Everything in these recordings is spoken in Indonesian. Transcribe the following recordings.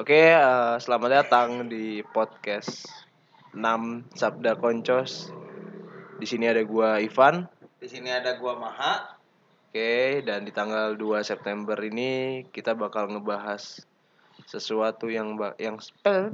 Oke, eh, selamat datang di podcast 6 Sabda Koncos. Di sini ada gua Ivan. Di sini ada gua Maha. Oke, dan di tanggal 2 September ini kita bakal ngebahas sesuatu yang yang Kita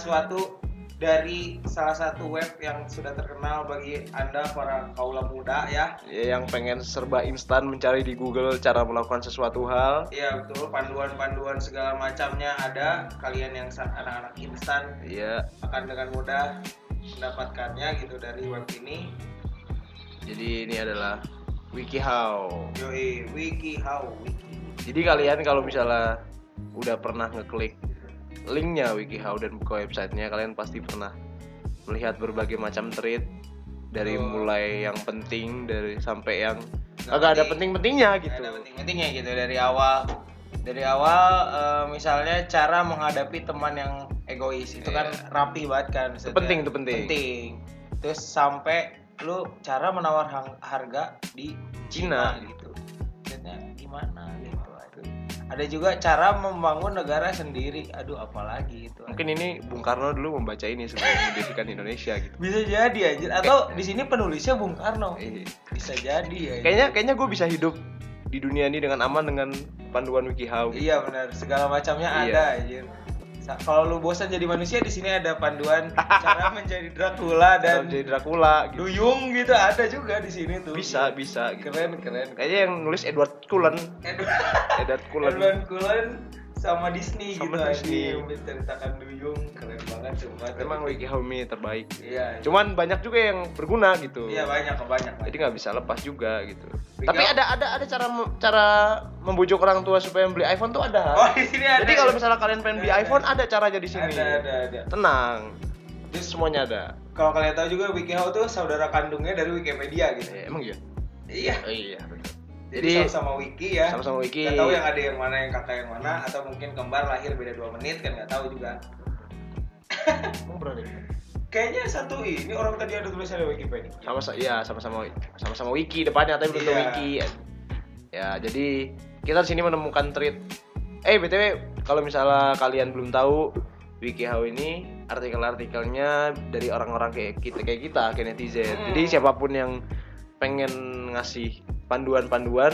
sesuatu dari salah satu web yang sudah terkenal bagi Anda para kaula muda ya. ya, yang pengen serba instan mencari di Google cara melakukan sesuatu hal. Iya betul, panduan-panduan segala macamnya ada. Kalian yang anak-anak instan Ya, akan dengan mudah mendapatkannya gitu dari web ini. jadi ini adalah WikiHow. Yoi, WikiHow, Wiki. Jadi kalian kalau misalnya udah pernah ngeklik linknya WikiHow dan buka websitenya, kalian pasti pernah melihat berbagai macam thread dari Betul. mulai yang penting dari sampai yang agak ada penting. penting-pentingnya Nggak gitu. Ada penting-pentingnya gitu dari awal. Dari awal eh, misalnya cara menghadapi teman yang egois itu kan rapi banget kan. Itu penting, itu penting. Penting. Terus sampai lu cara menawar harga di Cina. Cina gitu. Maksudnya gimana. Ada juga cara membangun negara sendiri. Aduh apalagi itu. Mungkin ini Bung Karno dulu membaca ini sebelum mendirikan Indonesia gitu. bisa jadi anjir atau di sini penulisnya Bung Karno. Iya. Bisa jadi ya. Kayaknya kayaknya gue bisa hidup di dunia ini dengan aman dengan panduan WikiHow. gitu. Iya benar, segala macamnya Iya. ada anjir. Kalau lu bosan jadi manusia di sini ada panduan cara menjadi Dracula Dan jadi Dracula gitu. duyung gitu ada juga di sini tuh. Bisa, bisa gitu. Keren keren. Kayaknya yang nulis Edward Cullen. Edward Edward Cullen. Edward Cullen sama Disney Sama gitu Disney. menceritakan duyung keren coba. Memang WikiHow ini terbaik. Iya. Cuman banyak juga yang berguna gitu. Iya banyak banyak. Jadi nggak bisa lepas juga gitu. Wiki Tapi ada ada ada cara cara membujuk orang tua supaya beli iPhone tuh ada. Oh di sini ada. Jadi kalau misalnya kalian pengen beli Ada, iPhone ada caranya di sini. ada ada ada. Tenang. Jadi semuanya ada. Kalau kalian tahu juga WikiHow tuh saudara kandungnya dari Wikipedia gitu. Eh, emang iya? Iya. Oh, iya betul. Jadi Jadi sama-sama wiki ya. sama-sama wiki. Gak tahu yang ada yang mana yang kakak yang mana atau mungkin kembar lahir beda dua menit kan nggak tahu juga. Kayaknya satu ini orang tadi ada tulisannya Wikipedia. sama iya sama-sama sama-sama wiki depannya tapi belum Iya. wiki ya jadi kita di sini menemukan tweet eh btw kalau misalnya kalian belum tahu WikiHow ini artikel-artikelnya dari orang-orang kayak kita kayak kita kayak netizen Hmm. jadi siapa pun yang pengen ngasih panduan-panduan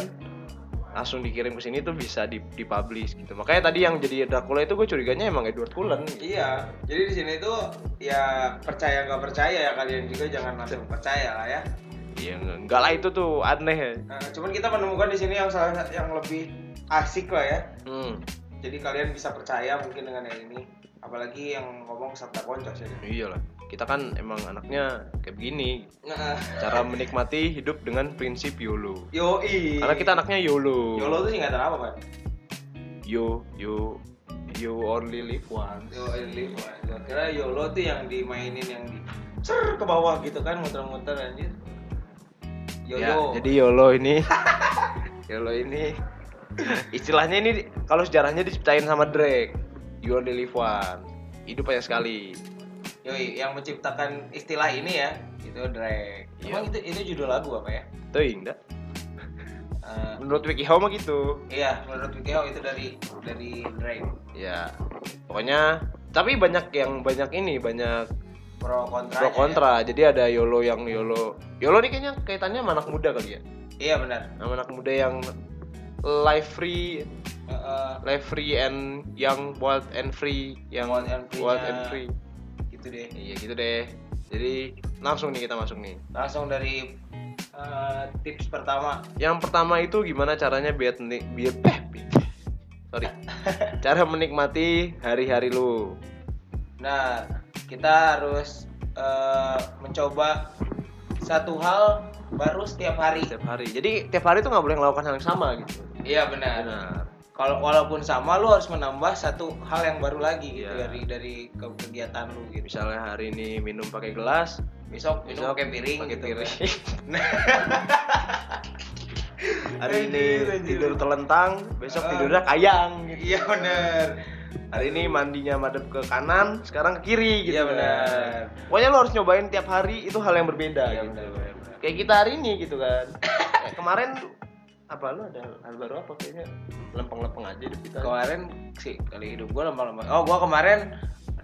langsung dikirim ke sini tuh bisa di dipublish gitu makanya tadi yang jadi Dracula itu gue curiganya emang Edward Cullen Iya, jadi di sini tuh ya percaya nggak percaya ya kalian juga jangan langsung percaya lah ya. Iya enggak lah itu tuh aneh ya. Nah, cuman kita menemukan di sini yang salah yang lebih asik lah ya. Hmm. Jadi kalian bisa percaya mungkin dengan yang ini. Apalagi yang ngomong sabda koncos ya. Iyalah, kita kan emang anaknya kayak begini. Nah, Cara menikmati hidup dengan prinsip YOLO. yoi. Karena kita anaknya YOLO. YOLO tuh singkatan apa, Pak? Yo, you, you only live once. Yo, live Gua kira YOLO tuh yang dimainin yang di ser ke bawah gitu kan muter-muter anjir. Ya, YOLO. jadi YOLO ini, YOLO ini istilahnya ini kalau sejarahnya diciptain sama Drake. You only live once. Hidup hanya sekali. Yoi, yang menciptakan istilah ini ya, itu Drake. Iya. Emang itu itu judul lagu apa ya? Tuh enggak. Eh, Menurut WikiHow mah gitu. iya, menurut WikiHow itu dari dari Drake. Ya, pokoknya tapi banyak yang banyak ini banyak Pro kontra. pro kontra. Jadi ada YOLO yang YOLO. YOLO ini kayaknya kaitannya sama anak muda kali ya. Iya benar. Sama anak muda yang life free, Eh, eh, life free and young, wild and free, yang Wild and wild and free. Gitu deh. Iya gitu deh. Jadi langsung nih kita masuk nih. Langsung dari eh, tips pertama. Yang pertama itu gimana caranya biar nik biar eh, bi- sorry. Cara menikmati hari-hari lu. Nah, kita harus eh, mencoba satu hal baru setiap hari. Setiap hari. Jadi tiap hari tuh nggak boleh melakukan hal yang sama gitu. Iya benar. Benar. Kalau walaupun sama lu harus menambah satu hal yang baru lagi gitu Iya. dari dari ke- kegiatan lu gitu. Misalnya hari ini minum pakai gelas, Besok minum besok pakai piring pakai gitu. piring. hari ini tidur telentang besok Ah. tidurnya kayang gitu Iya bener. hari ini mandinya madep ke kanan sekarang ke kiri gitu Iya, kan. benar. pokoknya lo harus nyobain tiap hari itu hal yang berbeda Iya gitu bener, bener, bener. kayak kita hari ini gitu kan kemarin apa lu ada hal baru apa kayaknya lempeng-lempeng aja hidup kita Kemarin sih kali hidup gua lama-lama. Oh gua kemarin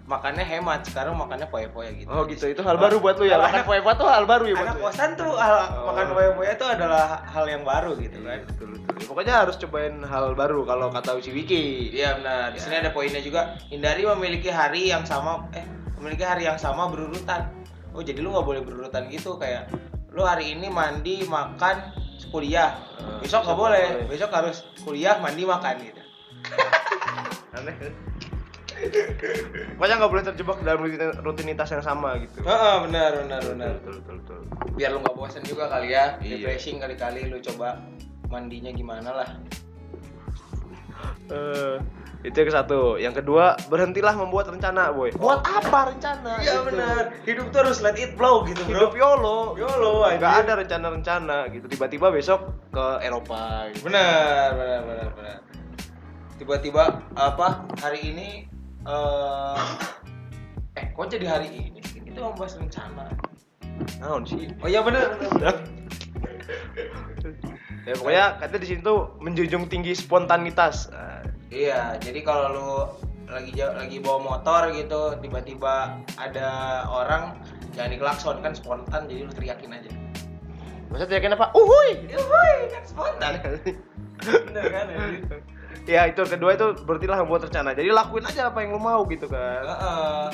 makannya hemat, sekarang makannya poya-poya gitu. oh gitu itu hal baru buat lu ya makan anak- poe tuh hal baru ya buat Anak lu ya? kosan tuh hal, Oh. makan poya-poya itu adalah hal yang baru gitu kan. betul betul Ya, pokoknya harus cobain hal baru kalau kata Uci Wiki Iya benar. Di sini ada poinnya juga. Hindari memiliki hari yang sama eh memiliki hari yang sama berurutan. Oh jadi lu nggak boleh berurutan gitu kayak lu hari ini mandi makan kuliah. Eh, Besok nggak boleh. boleh. Besok harus kuliah mandi makan gitu. aneh kan pokoknya nggak boleh terjebak dalam rutin- rutinitas yang sama gitu Heeh, benar benar benar. betul betul betul Biar lu nggak bosan juga kali ya. Iya. Refreshing kali-kali lu coba mandinya gimana lah. Eh, itu yang satu yang kedua berhentilah membuat rencana boy buat apa rencana Iya Gitu. benar. Hidup tuh harus let it flow gitu, hidup Bro. yolo YOLO nggak ada rencana-rencana gitu tiba-tiba besok ke Eropa gitu. Benar, benar, benar, benar. Tiba-tiba apa hari ini eh eh kok jadi hari ini? Itu membahas rencana. naon sih Oh iya benar, benar. ya pokoknya katanya di sini tuh menjunjung tinggi spontanitas Iya, jadi kalau lu lagi lagi bawa motor gitu, tiba-tiba ada orang jangan diklakson kan spontan jadi lu teriakin aja. maksudnya yakin apa uhuy Yuhui, kan spontan. Bener kan? anjir? ya itu kedua itu berhentilah membuat rencana jadi lakuin aja apa yang lu mau gitu kan Heeh.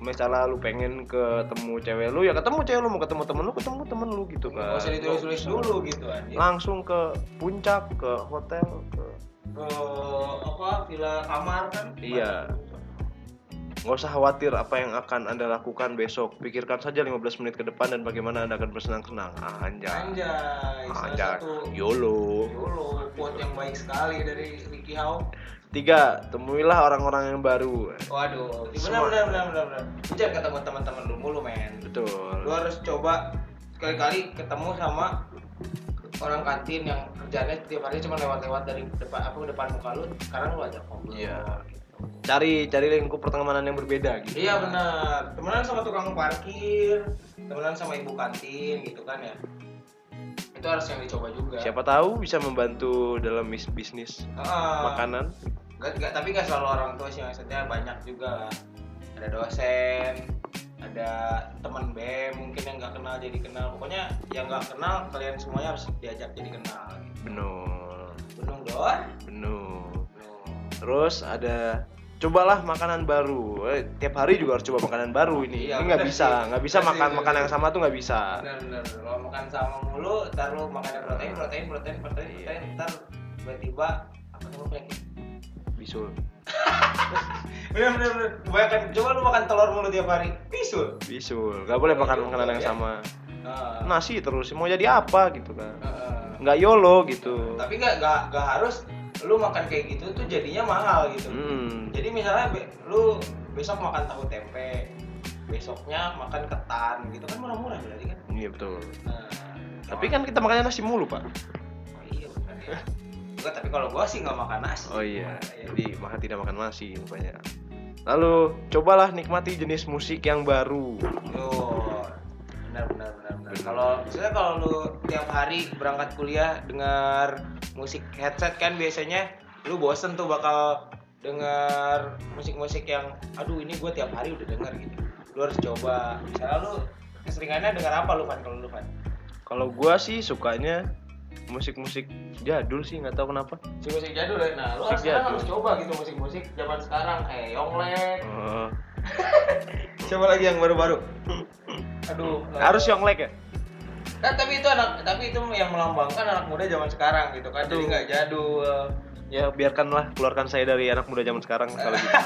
misalnya lu pengen ketemu cewek lu ya ketemu cewek lu mau ketemu temen lu ketemu temen lu gitu kan Nggak usah ditulis-tulis dulu gitu anjir. langsung ke puncak ke hotel ke Ke apa villa kamar kan? Iya. nggak usah khawatir apa yang akan anda lakukan besok pikirkan saja 15 menit ke depan dan bagaimana anda akan bersenang-senang anjay Anjay, anjay satu yolo Yolo, quote yang baik sekali dari Ricky How. tiga temuilah orang-orang yang baru Waduh, benar benar benar benar benar. Jangan ketemu teman-teman lu mulu, men. betul Lu harus coba sekali-kali ketemu sama orang kantin yang kerjanya tiap hari cuma lewat-lewat dari depan apa depan muka lu, sekarang lu ajak ngobrol. Iya. gitu. cari cari lingkup pertemanan yang berbeda gitu Iya benar. Temenan sama tukang parkir, temenan sama ibu kantin gitu kan ya. Itu harus yang dicoba juga. siapa tahu bisa membantu dalam bis- bisnis Ah. makanan Gak, gak, tapi gak selalu orang tua sih maksudnya banyak juga ada dosen ada teman BEM mungkin yang nggak kenal jadi kenal. Pokoknya yang nggak kenal kalian semuanya harus diajak jadi kenal gitu. benar. Benung dor? Benar. Terus ada cobalah makanan baru. Eh, tiap hari juga harus coba makanan baru ini. Iya, ini nggak bisa nggak bisa Bener makan bener makan yang sama tuh nggak bisa. Benar benar kalau makan sama mulu ntar lu makannya protein protein protein protein Iya. protein ntar tiba-tiba apa namanya? Penyakit bisul bener bener bener. Kebanyakan coba lu makan telur mulu tiap hari. Bisul. Bisul. Nggak boleh makan makanan yang iya. sama. Nah, nasi terus mau jadi apa gitu kan. Heeh. nggak yolo gitu. Tapi nggak nggak nggak harus lu makan kayak gitu tuh jadinya mahal gitu. Hmm. jadi misalnya be- lu besok makan tahu tempe besoknya makan ketan gitu kan murah-murah berarti kan. Iya betul. Nah, tapi kan kita makannya nasi mulu pak. Oh, iya benar ya Enggak, tapi kalau gua sih nggak makan nasi oh iya Iya. jadi makan tidak makan nasi rupanya lalu cobalah nikmati jenis musik yang baru Oh, benar benar benar benar. Kalau misalnya kalau lu tiap hari berangkat kuliah dengar musik headset kan biasanya lu bosen tuh bakal dengar musik-musik yang aduh ini gue tiap hari udah denger gitu. Lu harus coba. Misalnya lu keseringannya dengar apa lu Van kalau lu Van? kalau gua sih sukanya musik-musik jadul sih nggak tahu kenapa Musik-musik jadul ya. Nah, lu Musik harus sekarang jadul. harus coba gitu musik-musik zaman sekarang kayak Yonglek. Oh. Coba lagi yang baru-baru. Aduh, harus Yonglek ya Kan tapi itu anak tapi itu yang melambangkan anak muda zaman sekarang gitu kan. Jadi Aduh. nggak jadul. Ya biarkanlah keluarkan saya dari anak muda zaman sekarang kalau gitu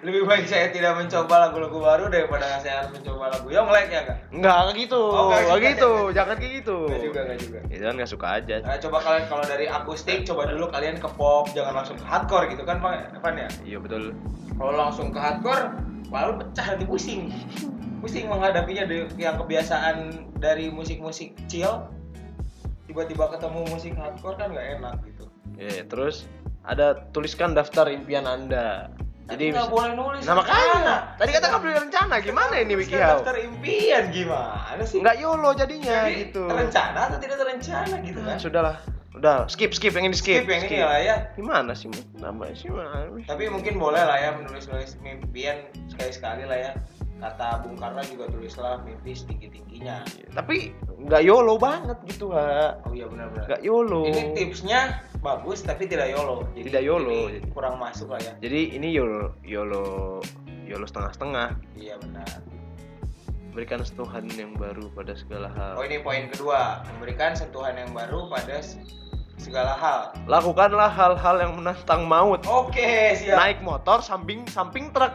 Lebih baik saya tidak mencoba lagu-lagu baru daripada saya harus mencoba lagu Yonglek ya kan? nggak kayak gitu Oh, nggak nggak juga. gitu jangan kayak gitu Enggak juga, enggak juga. itu kan nggak suka aja Nah, coba kalian kalau dari akustik coba dulu kalian ke pop, jangan langsung ke hardcore gitu kan Pak Evan ya? iya betul Kalau langsung ke hardcore, lalu pecah nanti pusing. Pusing menghadapinya yang kebiasaan dari musik-musik chill. tiba-tiba ketemu musik hardcore kan nggak enak gitu Ya, terus ada tuliskan daftar impian anda. jadi nggak boleh nulis Nah makanya rencana. tadi kata nggak boleh rencana gimana ini WikiHow? daftar impian gimana sih Nggak YOLO jadinya Jadi, gitu. terencana atau tidak terencana gitu kan sudahlah, udah skip skip yang ini skip. skip yang ini lah ya Gimana sih namanya sih tapi mungkin boleh lah ya menulis-nulis mimpian sekali-sekali lah ya kata Bung Karno juga tulislah mimpi setinggi-tingginya Tapi nggak YOLO banget gitu ha. oh iya benar-benar Nggak YOLO. ini tipsnya bagus tapi tidak YOLO Tidak YOLO. ini kurang masuk lah ya Jadi ini YOLO YOLO YOLO setengah-setengah. iya benar Berikan sentuhan yang baru pada segala hal. oh ini poin kedua memberikan sentuhan yang baru pada segala hal Lakukanlah hal-hal yang menantang maut. oke siap Naik motor samping samping truk.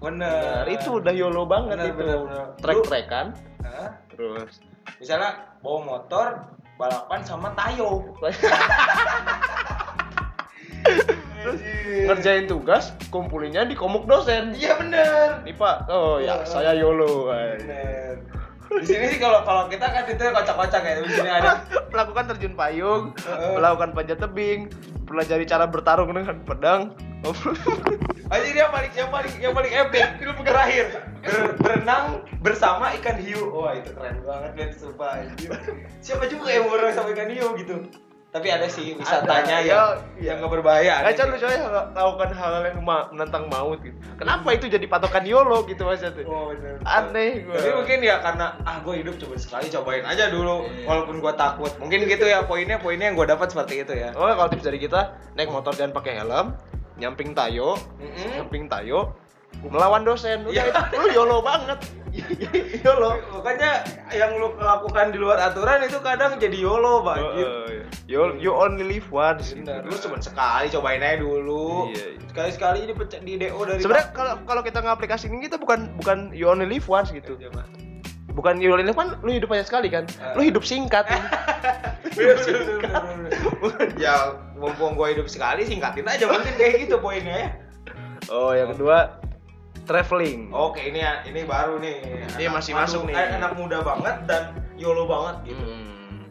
Bener Benar, itu udah YOLO banget Benar, itu. benar. Trek-trekan Hah? terus misalnya bawa motor balapan sama Tayo ngerjain tugas kumpulinnya di komuk dosen. iya bener Nih Pak, oh ya saya YOLO. bener di sini sih kalau kalau kita kan itu kocak-kocak ya di sini ada melakukan terjun payung, melakukan panjat tebing, pelajari cara bertarung dengan pedang. aja dia paling yang paling yang paling epic itu terakhir Ber- berenang bersama ikan hiu wah itu keren banget men sumpah anjir. siapa juga yang berenang sama ikan hiu gitu tapi ada sih wisatanya Ada, yang ya, yang nggak berbahaya ada Aja sih. lu coy melakukan hal yang ma- menantang maut gitu. Kenapa itu jadi patokan YOLO gitu maksudnya? Oh, bener. Aneh gua. Tapi mungkin ya karena ah gue hidup cuma sekali cobain aja dulu Iya. walaupun gue takut. Mungkin gitu ya poinnya poinnya yang gue dapat seperti itu ya. Oh, kalau tips dari kita, naik motor jangan pakai helm, nyamping tayo, Mm-mm. nyamping tayo, melawan dosen. Udah Iya. itu lu YOLO banget. YOLO. Makanya yang lu lakukan di luar aturan itu kadang jadi YOLO, Pak. Oh, iya. You, you only live once. gitu. Bener. Lu cuma sekali cobain aja dulu. Iya, iya. Sekali-sekali ini pecah di DO dari Sebenarnya kalau kalau kita ngaplikasiin kita bukan bukan you only live once gitu. Bukan you only live once, lu hidup hanya sekali kan. Ah. Lu hidup singkat. Bener, bener. ya, mumpung gue hidup sekali singkatin aja mungkin kayak gitu poinnya ya. oh, yang kedua traveling. Oke, ini ya, ini baru nih. Ini Anak- masih masuk nih. eh, Anak muda banget dan YOLO banget gitu. Hmm.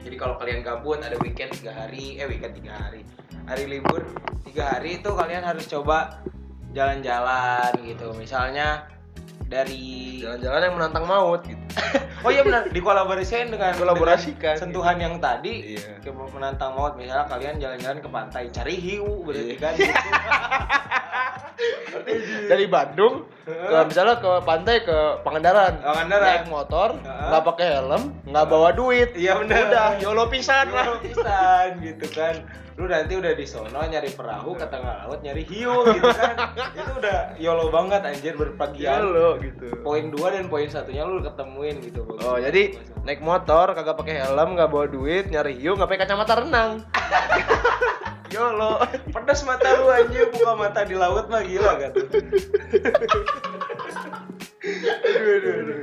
Jadi kalau kalian gabut ada weekend tiga hari, eh weekend tiga hari, hari libur tiga hari itu kalian harus coba jalan-jalan gitu. Misalnya dari Jalan-jalan yang menantang maut gitu. Oh iya benar, dikolaborasikan dengan Kolaborasikan, dengan sentuhan yang tadi Iya. menantang maut. Misalnya kalian jalan-jalan ke pantai cari hiu berarti Iya. kan gitu. Dari Bandung ke misalnya ke pantai ke Pangandaran. Pangandaran. Naik motor, nggak pakai helm, nggak bawa duit. Iya, bener. Udah YOLO pisan lah. Pisan gitu kan. Lu nanti udah di sono nyari perahu ke tengah laut nyari hiu gitu kan. Itu udah YOLO banget anjir berpagian. YOLO gitu. Poin 2 dan poin satunya lu ketemuin gitu. Oh, jadi naik motor kagak pakai helm, nggak bawa duit, nyari hiu, nggak pakai kacamata renang. YOLO. pedas mata lu anjir buka mata di laut mah gila gak tuh. aduh, aduh, aduh, aduh.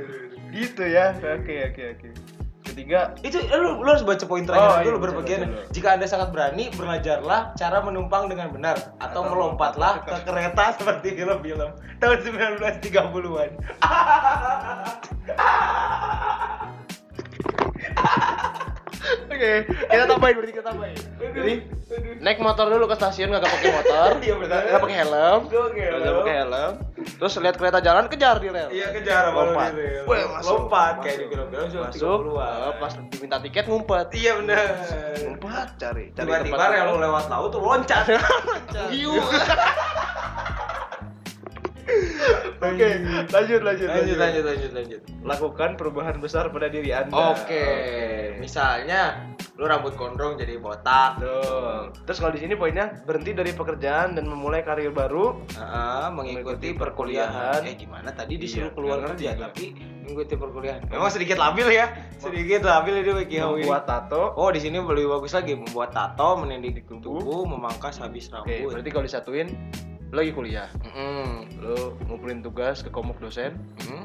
Gitu ya. Oke, oke, oke. Ketiga, Itu eh, lu, lu harus baca poin terakhir Oh, dulu iya, berbagian. Jika Anda sangat berani, belajarlah cara menumpang dengan benar atau, Atau melompatlah ke kereta seperti film-film tahun 1930-an. Oke, kita tambahin berarti kita tambahin. Jadi naik motor dulu ke stasiun nggak pakai motor, Iya, nggak pakai helm, Nggak pakai helm. Terus lihat kereta jalan kejar di rel. Iya kejar Lompat. masuk. Lompat kayak di Masuk. film-film Masuk, 30-an. eh, pas diminta tiket ngumpet. Iya benar. Ngumpet cari, cari Tiba-tiba rel lewat laut tuh loncat. Hiu. Oke, lanjut lanjut lanjut lanjut lanjut lanjut. Lakukan perubahan besar pada diri Anda. Oke, misalnya lu rambut gondrong jadi botak. Dong. Terus kalau di sini poinnya berhenti dari pekerjaan dan memulai karir baru. Heeh, mengikuti perkuliahan. Eh gimana tadi disuruh Iya, keluar kerja ngerti tapi mengikuti perkuliahan. Memang sedikit labil ya. Sedikit labil ini WikiHow ini. Membuat tato. Oh, di sini lebih bagus lagi membuat tato, menindih tubuh. tubuh, memangkas habis rambut. berarti kalau disatuin lo lagi kuliah. Mm-mm. Lo ngumpulin tugas ke komuk dosen, Mm.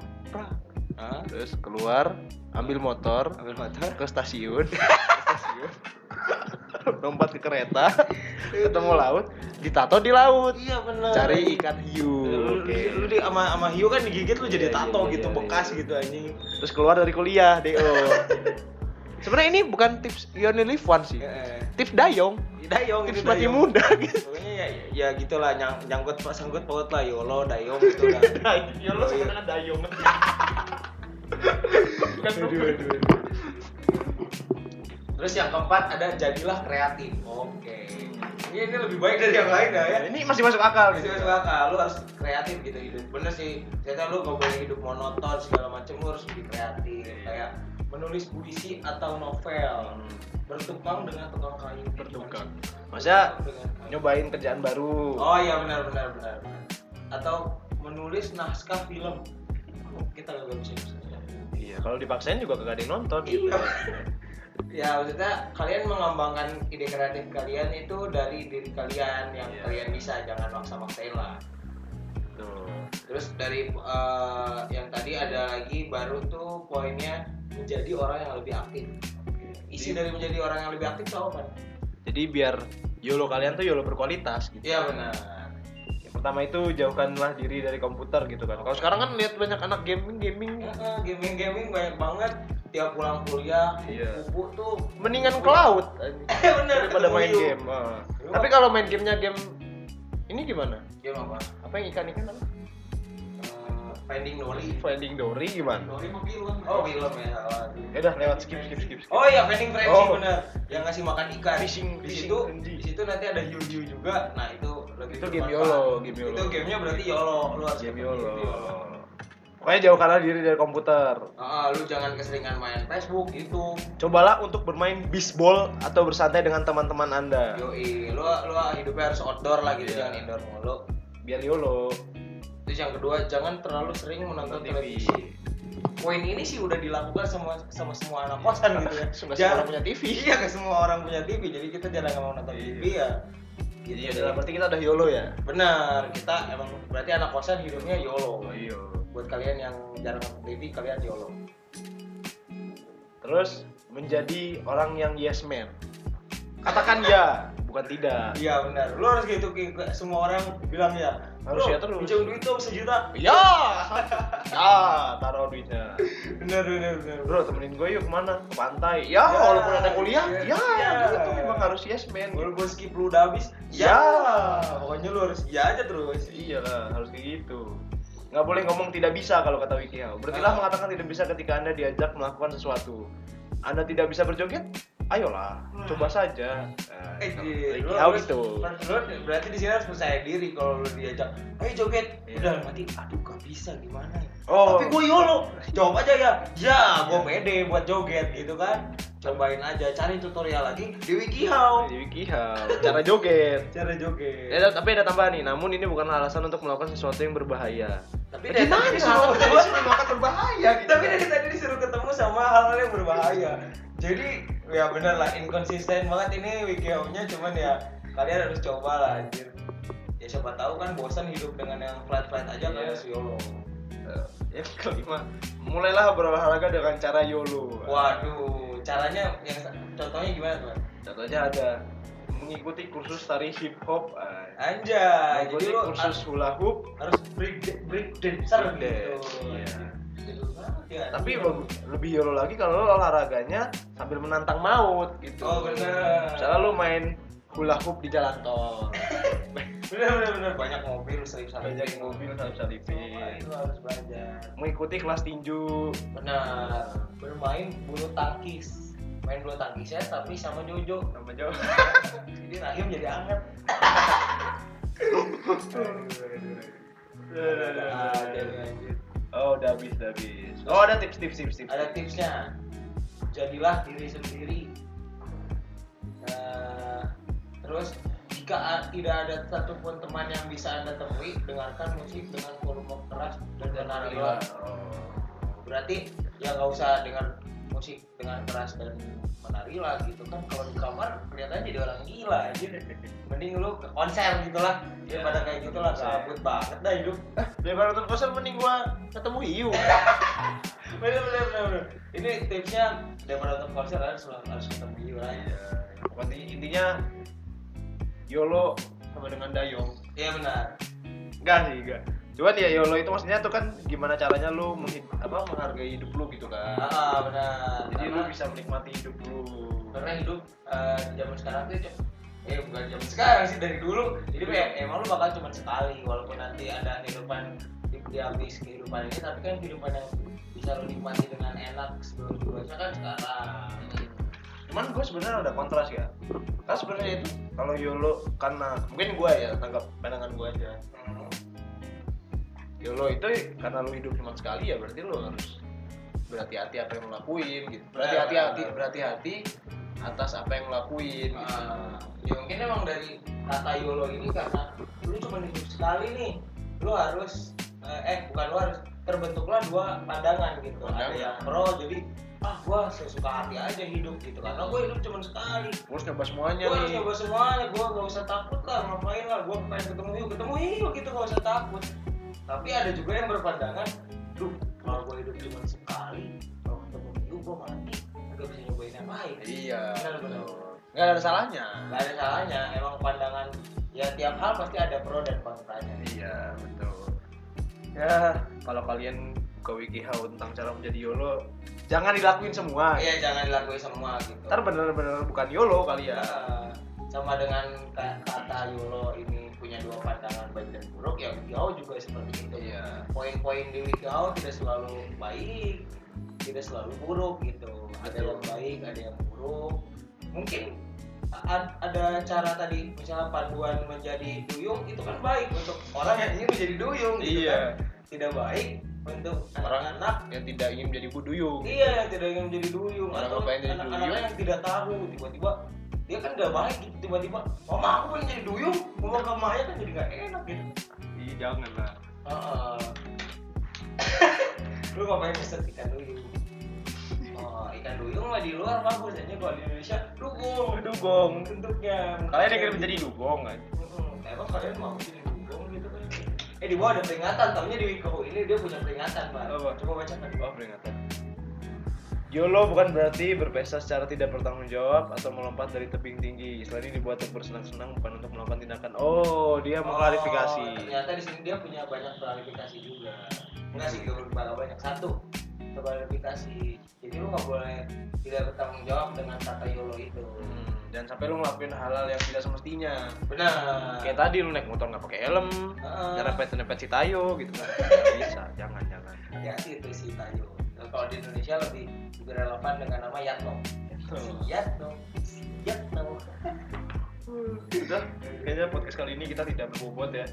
Hah? terus keluar, ambil motor Ambil motor. ke stasiun. Lompat ke kereta, ketemu laut, ditato di laut. Iya benar. Cari ikan hiu. Lu, Oke. lu, lu di sama sama hiu kan digigit lu jadi Iya, tato iya, gitu iya, bekas iya. gitu anjing. Terus keluar dari kuliah, DO. Sebenarnya ini bukan tips you only live once sih. Eh, Tips dayong. Dayong Tips dayong. muda gitu. Pokoknya ya, ya gitulah nyang, nyangkut sangkut paut lah yolo dayong gitu lah. Ya lo sebenarnya dayong. Bukan Terus yang keempat ada jadilah kreatif. Oke. Ini ini lebih baik dari yang lain ya. ya. Ini masih masuk akal Masih gitu. masuk akal, lu harus kreatif gitu hidup. Bener sih, ternyata lu gak boleh hidup monoton segala macem, lu harus lebih kreatif. Kayak menulis puisi atau novel, bertukang dengan tukang kayu. Bertukang. Masa nyobain kerjaan baru. Oh iya benar benar benar. benar. Atau menulis naskah film. Kita gak bisa. Iya, kalau dipaksain juga kagak ada yang nonton gitu. Iya. ya maksudnya kalian mengembangkan ide kreatif kalian itu dari diri kalian yang Iya. kalian bisa jangan maksa-maksain lah Tuh. terus dari eh, yang tadi ada lagi baru tuh poinnya menjadi orang yang lebih aktif isi dari menjadi orang yang lebih aktif itu apa Jadi biar YOLO kalian tuh YOLO berkualitas gitu. iya benar Yang pertama itu jauhkanlah diri dari komputer gitu kan. Kalau sekarang kan lihat banyak anak gaming gaming gaming gaming banyak banget tiap pulang kuliah Iya. tuh mendingan cloud bener daripada main game. Lu Tapi kalau main gamenya game ini gimana? game apa Apa yang ikan-ikan apa? Eh, Finding Dory Finding Dory gimana? Dory mah film oh film ya. Ya udah lewat skip skip skip. skip. Oh iya, Finding Frenzy Oh. bener. Yang ngasih makan ikan. Fishing- di situ, di situ nanti ada Yu-Yu juga. Nah itu lebih Itu game. YOLO, game YOLO. Itu gamenya berarti YOLO. Lu harus Game YOLO. YOLO. Pokoknya jauhkanlah diri dari komputer. Ah, lu jangan keseringan main Facebook itu. Cobalah untuk bermain bisbol atau bersantai dengan teman-teman Anda. Yoi, lu lu hidupnya harus outdoor lah gitu, Iya. jangan indoor mulu. Biar YOLO. Terus yang kedua, jangan terlalu sering menonton TV. televisi. Poin ini sih udah dilakukan sama sama semua anak kosan gitu ya. Semua Jangan- orang punya TV. Iya, semua orang punya TV. Jadi kita jarang mau nonton Iya. TV ya. Jadi ya udah berarti kita udah YOLO ya. Benar, kita emang berarti anak kosan hidupnya YOLO. iya. Buat kalian yang jarang nonton TV, kalian YOLO. Terus menjadi orang yang yes man. Katakan ya, bukan tidak. Iya benar, lu harus gitu semua orang bilang ya. Harus "Bro, ya terus." Pinjam duit dong sejuta. Ya, ya taruh duitnya. Benar benar benar. Bro temenin gue yuk ke mana? Ke pantai. Ya, Ya, walaupun ada kuliah, iya. ya, Iya. gitu memang harus yes man. Walaupun skip lu udah habis, Ya. Pokoknya lu harus ya aja terus. Iya lah, harus kayak gitu. Nggak boleh ngomong tidak bisa kalau kata WikiHow. Berartilah Ah. mengatakan tidak bisa ketika Anda diajak melakukan sesuatu. Anda tidak bisa berjoget? Ayolah, coba saja. Nah, Eh, lu harus- gitu. Lu berarti di sini harus percaya diri kalau lu diajak, ayo joget. Iya. Udah mati, aduh gak bisa gimana ya. Oh. Tapi gue YOLO, jawab aja ya. Ya, gue pede buat joget gitu kan. Cobain aja, cari tutorial lagi di WikiHow. Di WikiHow, cara joget. Cara joget. Ya, tapi ada tambahan nih, namun ini bukan alasan untuk melakukan sesuatu yang berbahaya. Tapi Eh, dari gimana? tadi disuruh melakukan berbahaya gitu. Tapi dari tadi disuruh ketemu sama hal-hal yang berbahaya. Jadi ya bener lah inkonsisten banget ini WikiHow-nya cuman ya kalian harus coba lah anjir. Ya siapa tahu kan bosan hidup dengan yang flat-flat aja Iya. kalian harus YOLO. Ya kelima, mulailah berolahraga dengan cara YOLO. Waduh, caranya yang contohnya gimana tuh? Contohnya ada mengikuti kursus tari hip hop, Anjay, mengikuti jadi kursus hula hoop. harus break break dancer gitu. dance, iya. Tapi bagus- lebih YOLO lagi kalau lo olahraganya sambil menantang maut gitu. Oh, bener. Misalnya lo main hula hoop di jalan tol. bener bener bener banyak mobil salip Banyak mobil salip-salipin. itu harus belajar. Mengikuti kelas tinju. Benar. Bermain bulu tangkis. Main bulu tangkisnya tapi sama Jojo. Sama jauh. Jadi rahim jadi anget. Oh, udah habis, udah habis. Oh, ada tips, tips, tips, tips. Ada tipsnya. Jadilah diri sendiri. Nah, terus jika tidak ada satupun teman yang bisa anda temui, dengarkan musik dengan volume keras dan menarilah. Oh. berarti ya nggak usah dengar musik dengan keras dan menari lah gitu kan kalau di kamar kelihatannya jadi orang gila aja mending lu ke konser gitu lah Ya, daripada kayak gitu lah gabut banget dah hidup Daripada nonton konser mending gua ketemu Hiu. bener bener bener, bener. ini tipsnya daripada nonton konser harus harus ketemu Yu lah Pokoknya intinya YOLO sama dengan Dayong. iya benar Enggak sih, enggak. Cuman ya YOLO itu maksudnya tuh kan gimana caranya lu menghid- apa menghargai hidup lu gitu kan. Ah benar. Jadi lu Karena- bisa menikmati hidup lu karena hidup eh, di zaman sekarang tuh eh bukan zaman sekarang sih dari dulu. Jadi kayak emang lu bakal cuma sekali walaupun nanti ada kehidupan di, di habis kehidupan ini tapi kan kehidupan yang bisa lu nikmati dengan enak sebelum dewasa kan sekarang. Cuman gue sebenarnya ada kontras ya. Kan sebenarnya itu kalau YOLO karena mungkin gue ya tanggap pandangan gue aja. Hmm. YOLO itu karena lu hidup cuma sekali ya berarti lu harus berhati-hati apa yang lu lakuin gitu. Berhati-hati berhati-hati atas apa yang lu lakuin gitu. Ah, ya mungkin emang dari kata YOLO ini karena lu cuma hidup sekali nih lu harus eh, eh bukan lu harus terbentuklah dua pandangan gitu. Ada Pandangan. yang pro jadi ah gua sesuka hati aja hidup gitu. Karena gua hidup cuma sekali. Gua harus nyoba semuanya gua harus nih coba semuanya gua gak usah takut lah ngapain lah gua pengen ketemu yuk ketemu yuk gitu gak usah takut tapi ada juga yang berpandangan duh kalau gua hidup cuma sekali kalau ketemu yuk gua mati gak bisa nyobain yang lain. Iya Benar, benar. nggak ada salahnya. Nggak ada salahnya emang pandangan ya tiap hal pasti ada pro dan kontranya. Iya betul. Ya kalau kalian buka WikiHow tentang cara menjadi YOLO jangan dilakuin semua. Iya jangan dilakuin semua gitu. Ntar bener-bener bukan YOLO kali ya. Nah, sama dengan ka- kata Yolo ini punya dua pandangan baik dan buruk ya WikiHow juga seperti itu. Iya. poin-poin di WikiHow tidak selalu baik tidak selalu buruk gitu. Ada yang baik ada yang buruk. Mungkin ada cara tadi misalnya panduan menjadi duyung itu kan baik untuk orang yang ingin menjadi duyung gitu Iya. kan. Tidak baik untuk Orang anak-anak. yang tidak ingin menjadi buduyung iya yang tidak ingin menjadi duyung. Orang atau anak-anak duyung? yang tidak tahu tiba-tiba dia kan gak baik gitu tiba-tiba mama aku pengen jadi duyung? Mama ke Maya kan jadi gak enak gitu. Ih, jangan lah Heeh. lu ngapain pesen ikan duyung? Oh ikan duyung mah di luar bagus aja kalau di Indonesia. Dugong. Dugong. Bentuknya. Kalian ingin menjadi dugong kan? Hmm, emang kalian mau jadi dugong gitu kan eh di bawah ada peringatan. Tahunya di Wiko ini dia punya peringatan pak. Coba bacakan. Oh peringatan YOLO bukan berarti berpesta secara tidak bertanggung jawab atau melompat dari tebing tinggi. Selain ini dibuat untuk bersenang-senang bukan untuk melakukan tindakan. Oh, dia Oh, mengklarifikasi. ternyata di sini dia punya banyak klarifikasi juga. Enggak sih, gak banyak banyak. Satu, klarifikasi. Jadi lu nggak boleh tidak bertanggung jawab dengan kata YOLO itu. Hmm, dan sampai lu ngelakuin hal-hal yang tidak semestinya. Benar. Kayak tadi lu naik motor nggak pakai helm, Heeh. nyerempet-nyerempet si Tayo gitu kan. Bisa, jangan jangan. Hati-hati itu si Tayo. Nah, kalau di Indonesia lebih lebih relevan dengan nama Yatno. Si Yatno. Si Yatno. Udah, kayaknya podcast kali ini kita tidak berbobot ya.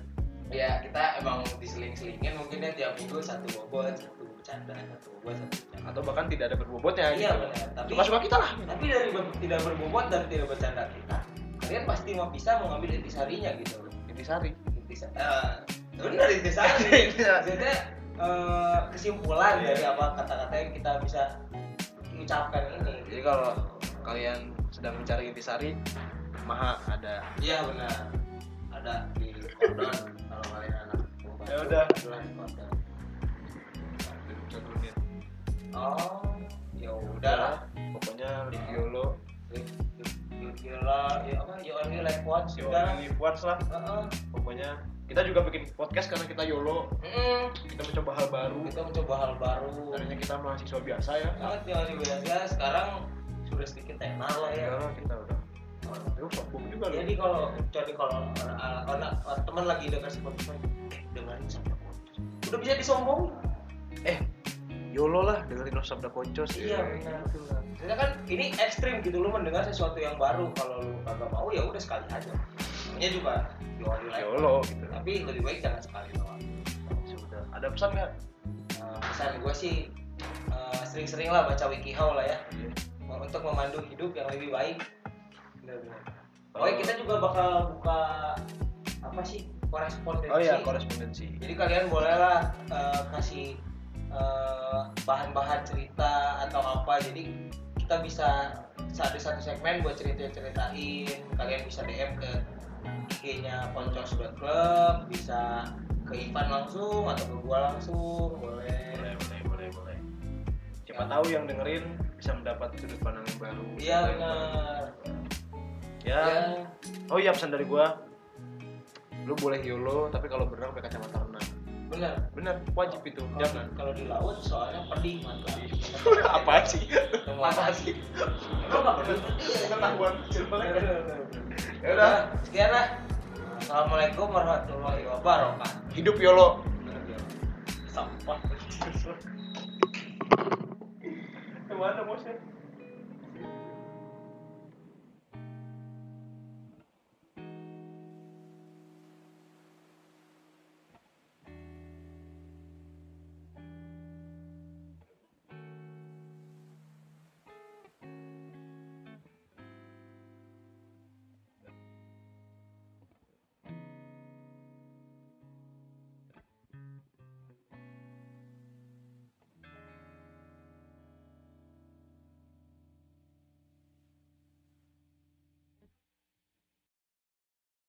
Ya kita emang diseling-selingin mungkin ya tiap minggu satu bobot, satu bercanda, satu bobot, satu bercanda. Atau bahkan tidak ada berbobotnya Iya gitu. benar. Tapi Suka-suka kita lah. tapi dari ber- tidak berbobot dan tidak bercanda kita kalian pasti mau bisa mengambil intisarinya gitu Intisari. Intisa eh, benar intisari maksudnya eh, kesimpulan dari apa kata-kata yang kita bisa ucapkan ini Jadi kalau kalian sedang mencari intisari, maha ada. iya benar ada di kordon kalau kalian anak. Ya udah. Itulah di kordon Satu menit. oh ya udahlah Pokoknya live YOLO, Gila, ya apa? You only live once, YOLO udah. live once lah. Heeh. Pokoknya kita juga bikin podcast karena kita YOLO, Mm-mm. kita mencoba hal baru. Kita mencoba hal baru. Tadinya kita mahasiswa biasa ya. Yang biasa sekarang sudah sedikit tenar lah ya. Ya, kita udah. Aduh, sombong juga lu. Jadi kalau jadi kalau anak- anak teman lagi dengar Spotify, eh dengerin sama Udah bisa disombong. Eh, YOLO lah dengerin Sabda Koncos. Iya benar. Karena kan ini ekstrim gitu lu mendengar sesuatu yang baru kalau lu kagak mau ya udah sekali aja. Namanya juga live YOLO gitu. Tapi lebih baik jangan sekali doang. Sudah. Ada pesan nggak? Nah, pesan gue sih eh, sering-sering lah baca WikiHow lah ya untuk memandu hidup yang lebih baik. Benar-benar. Oh, Oh. kita juga bakal buka apa sih korespondensi. Oh iya, korespondensi. Jadi kalian bolehlah eh, kasih eh, bahan-bahan cerita atau apa. Jadi kita bisa ada satu segmen buat cerita-ceritain. Kalian bisa DM ke IG-nya poncos.club, bisa ke Ivan langsung atau ke gua langsung, boleh. Boleh, boleh, boleh, boleh. Siapa tahu yang dengerin bisa mendapat sudut pandang yang baru. Iya benar. Ya. Ya. Oh iya pesan dari gua. Lu boleh YOLO tapi kalau berenang pakai kacamata renang. bener bener wajib itu jangan kalau di laut soalnya pedih mantap apa sih apa sih Lo nggak pernah ketahuan kecil banget ya ya udah sekian lah. Assalamualaikum warahmatullahi wabarakatuh. Hidup yolo. Sampah. Ke mana bosnya?